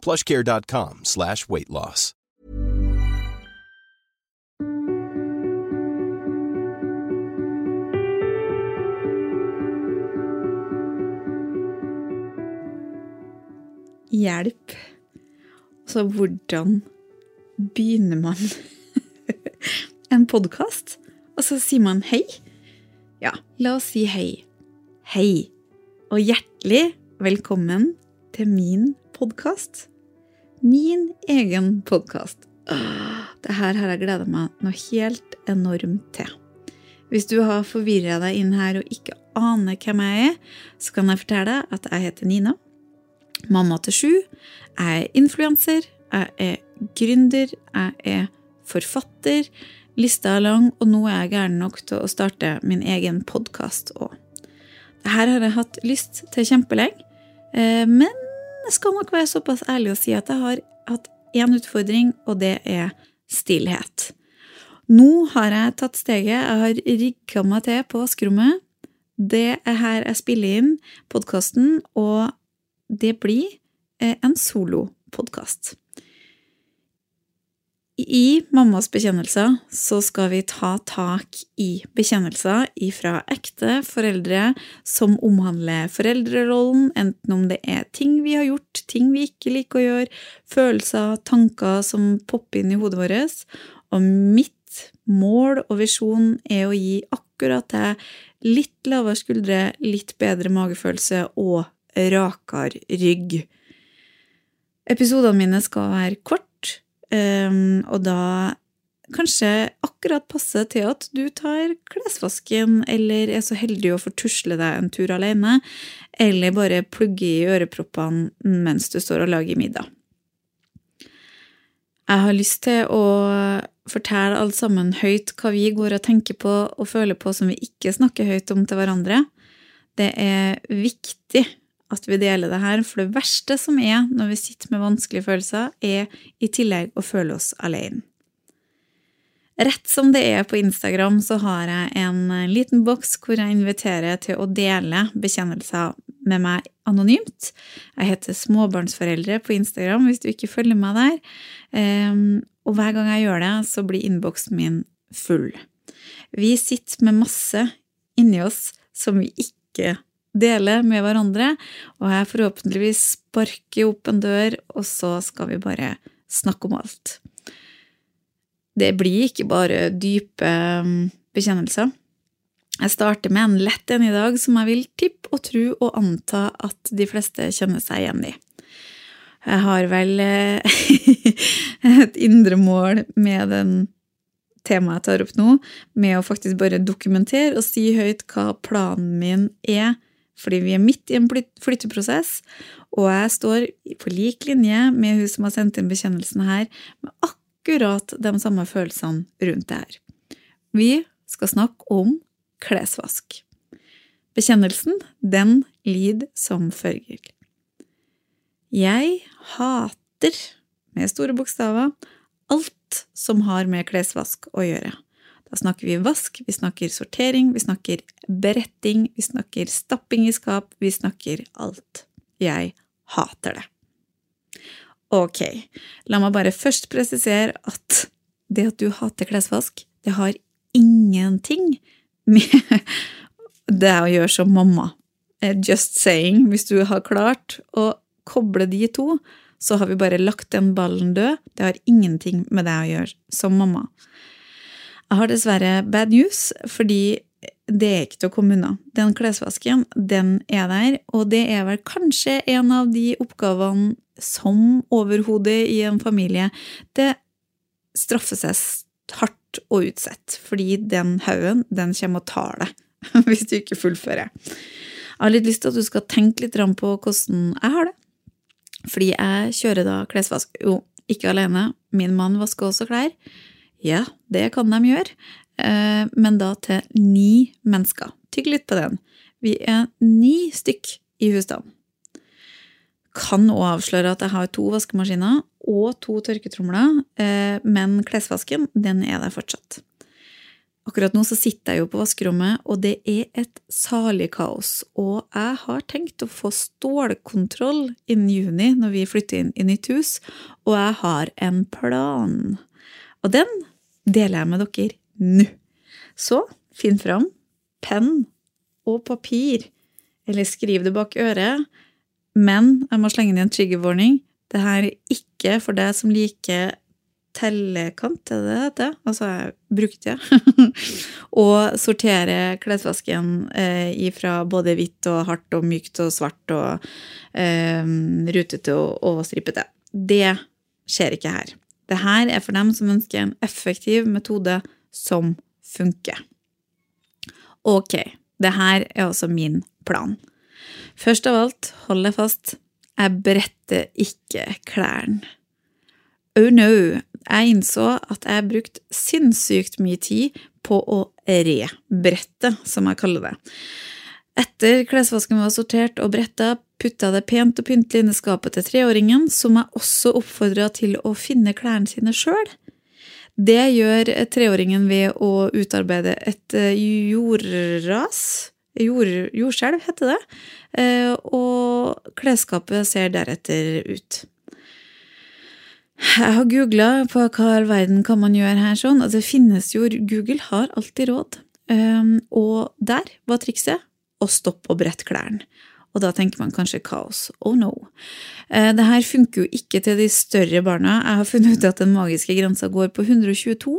plushcare.com slash weight loss. Hjelp. Så hvordan begynner man en podkast? Og så sier man hei. Ja, la oss si hei. Hei. Og hjertelig velkommen til min podkast. Min egen podkast. Det her har jeg gleda meg noe helt enormt til. Hvis du har forvirra deg inn her og ikke aner hvem jeg er, så kan jeg fortelle deg at jeg heter Nina. Mamma til sju. Jeg er influenser. Jeg er gründer. Jeg er forfatter. Lista er lang, og nå er jeg gæren nok til å starte min egen podkast òg. Dette har jeg hatt lyst til kjempelenge, eh, men jeg skal nok være såpass ærlig å si at jeg har hatt én utfordring, og det er stillhet. Nå har jeg tatt steget, jeg har rigga meg til på vaskerommet. Det er her jeg spiller inn podkasten, og det blir eh, en solopodkast. I Mammas bekjennelser så skal vi ta tak i bekjennelser ifra ekte foreldre som omhandler foreldrerollen, enten om det er ting vi har gjort, ting vi ikke liker å gjøre, følelser, tanker som popper inn i hodet vårt. Og mitt mål og visjon er å gi akkurat det litt lavere skuldre, litt bedre magefølelse og rakere rygg. Episodene mine skal være kort, Um, og da kanskje akkurat passe til at du tar klesvasken, eller er så heldig å få tusle deg en tur alene, eller bare plugge i øreproppene mens du står og lager middag. Jeg har lyst til å fortelle alle sammen høyt hva vi går og tenker på og føler på som vi ikke snakker høyt om til hverandre. Det er viktig at vi deler det her, for det verste som er når vi sitter med vanskelige følelser, er i tillegg å føle oss alene. Rett som det er på Instagram, så har jeg en liten boks hvor jeg inviterer til å dele bekjennelser med meg anonymt. Jeg heter Småbarnsforeldre på Instagram hvis du ikke følger meg der. Ehm, og hver gang jeg gjør det, så blir innboksen min full. Vi sitter med masse inni oss som vi ikke dele med hverandre, og jeg forhåpentligvis sparker opp en dør, og så skal vi bare snakke om alt. Det blir ikke bare dype um, bekjennelser. Jeg starter med en lett en i dag som jeg vil tippe og tro og anta at de fleste kjenner seg igjen i. Jeg har vel eh, et indre mål med den temaet jeg tar opp nå, med å faktisk bare dokumentere og si høyt hva planen min er fordi vi er midt i en flytteprosess, og jeg står på lik linje med hun som har sendt inn bekjennelsen her, med akkurat de samme følelsene rundt det her. Vi skal snakke om klesvask. Bekjennelsen, den lyder som følger. Jeg hater, med store bokstaver, alt som har med klesvask å gjøre. Da snakker vi vask, vi snakker sortering, vi snakker beretting, vi snakker stapping i skap, vi snakker alt. Jeg hater det. Ok, la meg bare først presisere at det at du hater klesvask, det har ingenting med det å gjøre som mamma. Eh, just saying, hvis du har klart å koble de to, så har vi bare lagt den ballen død. Det har ingenting med deg å gjøre som mamma. Jeg har dessverre bad news, fordi det er ikke til å komme unna. Den klesvasken, den er der, og det er vel kanskje en av de oppgavene som overhodet i en familie det straffer seg hardt og utsett, fordi den haugen, den kommer og tar deg hvis du ikke fullfører. Jeg har litt lyst til at du skal tenke litt på hvordan jeg har det. Fordi jeg kjører da klesvask Jo, ikke alene. Min mann vasker også klær. Ja, det kan de gjøre, eh, men da til ni mennesker. Tygg litt på den. Vi er ni stykk i husstanden. Kan òg avsløre at jeg har to vaskemaskiner og to tørketromler, eh, men klesvasken, den er der fortsatt. Akkurat nå så sitter jeg jo på vaskerommet, og det er et salig kaos. Og jeg har tenkt å få stålkontroll innen juni, når vi flytter inn i nytt hus, og jeg har en plan. Og den deler jeg med dere nå. Så finn fram penn og papir, eller skriv det bak øret. Men jeg må slenge inn en trigger warning. Det her er ikke for deg som liker tellekant, er det det heter? Altså, jeg brukte det. og sortere klesvasken eh, ifra både hvitt og hardt og mykt og svart og eh, rutete og, og stripete. Det skjer ikke her. Det her er for dem som ønsker en effektiv metode som funker. Ok, det her er også min plan. Først av alt, hold deg fast, jeg bretter ikke klærne. Oh no, jeg innså at jeg brukte sinnssykt mye tid på å rebrette, som jeg kaller det. Etter klesvasken var sortert og bretta, putta det pent og pyntelig inn i skapet til treåringen, som jeg også oppfordra til å finne klærne sine sjøl. Det gjør treåringen ved å utarbeide et eh, jordras jord, Jordskjelv, heter det. Eh, og klesskapet ser deretter ut. Jeg har googla på hva all verden kan man gjøre her sånn. og det finnes jo Google har alltid råd. Um, og der var trikset å stopp å brette klærne. Og da tenker man kanskje kaos. Oh no. Uh, det her funker jo ikke til de større barna. Jeg har funnet ut at den magiske grensa går på 122.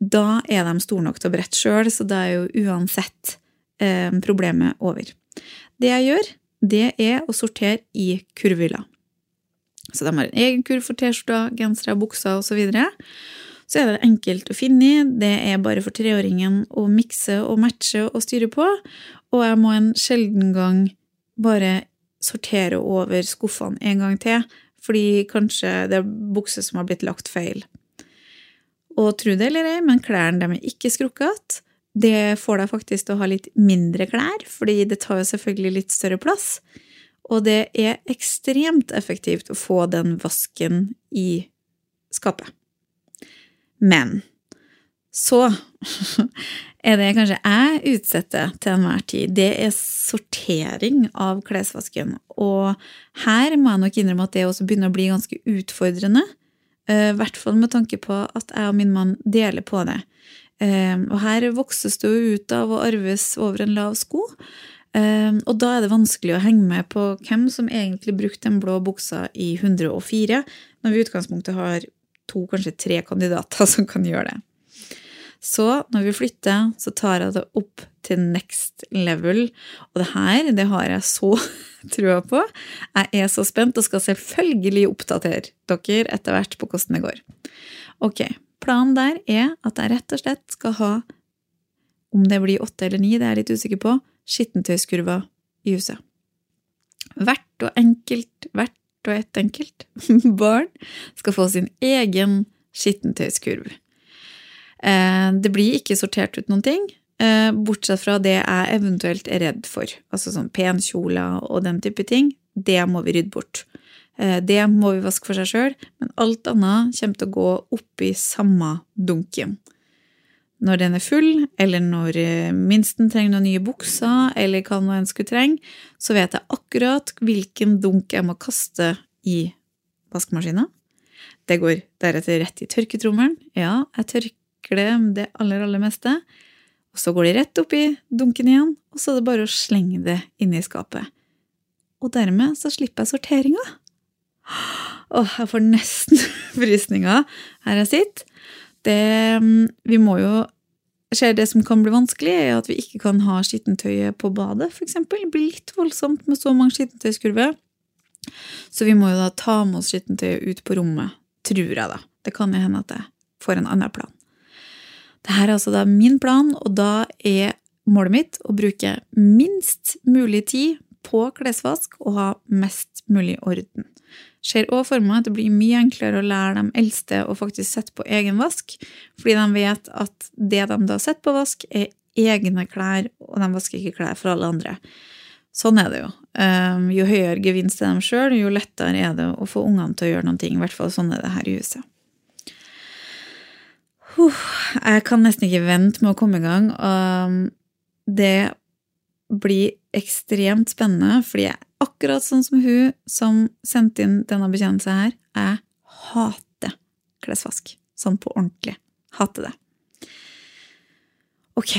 Da er de store nok til å brette sjøl, så da er jo uansett eh, problemet over. Det jeg gjør, det er å sortere i kurvhylla. Så de har en egen kurv for T-skjorter, gensere, bukser osv. Så, videre. Så er det enkelt å finne i. Det er bare for treåringen å mikse og matche og styre på. Og jeg må en sjelden gang bare sortere over skuffene en gang til, fordi kanskje det er bukser som har blitt lagt feil. Og tro det eller ei, men klærne er ikke skrukket. Det får deg faktisk til å ha litt mindre klær, fordi det tar jo selvfølgelig litt større plass og det er ekstremt effektivt å få den vasken i skapet. Men så er det kanskje jeg utsetter til enhver tid, det er sortering av klesvasken. Og her må jeg nok innrømme at det også begynner å bli ganske utfordrende. Eh, I hvert fall med tanke på at jeg og min mann deler på det. Eh, og her vokses det jo ut av å arves over en lav sko. Um, og da er det vanskelig å henge med på hvem som egentlig brukte den blå buksa i 104, når vi i utgangspunktet har to, kanskje tre kandidater som kan gjøre det. Så når vi flytter, så tar jeg det opp til next level. Og det her, det har jeg så trua på. Jeg er så spent og skal selvfølgelig oppdatere dere etter hvert på hvordan det går. Ok, planen der er at jeg rett og slett skal ha, om det blir åtte eller ni, det er jeg litt usikker på, skittentøyskurver i huset. Hvert og enkelt, hvert og ett enkelt barn skal få sin egen skittentøyskurv. Eh, det blir ikke sortert ut noen ting, eh, bortsett fra det jeg eventuelt er redd for. Altså sånn penkjoler og den type ting. Det må vi rydde bort. Eh, det må vi vaske for seg sjøl, men alt annet kommer til å gå oppi samme dunken når den er full, eller når eh, minsten trenger noen nye bukser, eller hva nå enn skulle trenge, så vet jeg akkurat hvilken dunk jeg må kaste i vaskemaskina. Det går deretter rett i tørketrommelen. Ja, jeg tørker det det aller, aller meste. Og så går det rett opp i dunken igjen, og så er det bare å slenge det inn i skapet. Og dermed så slipper jeg sorteringa. Åh, jeg får nesten frysninger her jeg sitter. Det, mm, vi må jo skjer det som kan bli vanskelig, er at vi ikke kan ha skittentøyet på badet, f.eks. Det blir litt voldsomt med så mange skittentøyskurver. Så vi må jo da ta med oss skittentøyet ut på rommet, tror jeg, da. Det kan jo hende at jeg får en annen plan. Dette er altså da min plan, og da er målet mitt å bruke minst mulig tid på klesvask og ha mest mulig orden. Ser òg for meg at det blir mye enklere å lære de eldste å faktisk sette på egen vask, fordi de vet at det de da setter på vask, er egne klær, og de vasker ikke klær for alle andre. Sånn er det jo. Um, jo høyere gevinst er dem sjøl, jo lettere er det å få ungene til å gjøre noe. I hvert fall sånn er det her i huset. Jeg kan nesten ikke vente med å komme i gang. Um, det blir ekstremt spennende, fordi jeg akkurat sånn som hun som sendte inn denne bekjennelsen her. Jeg hater klesvask. Sånn på ordentlig. Hater det. Ok.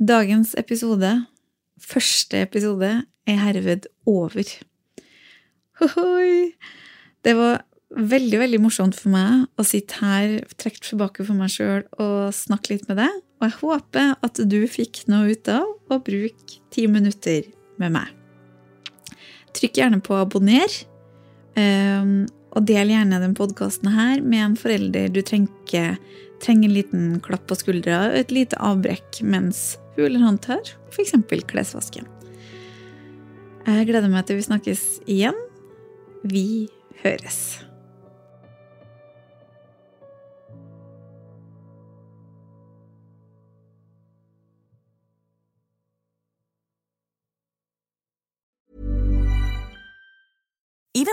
Dagens episode, første episode, er herved over. Hohoi. Det var veldig, veldig morsomt for meg å sitte her, trukket tilbake for meg sjøl og snakke litt med deg. Og jeg håper at du fikk noe ut av å bruke ti minutter med meg. Trykk gjerne på abonner, ehm, og del gjerne den podkasten her med en forelder du trenger, trenger en liten klapp på skuldra og et lite avbrekk mens hun eller han tør, f.eks. klesvasken. Jeg gleder meg til vi snakkes igjen. Vi høres.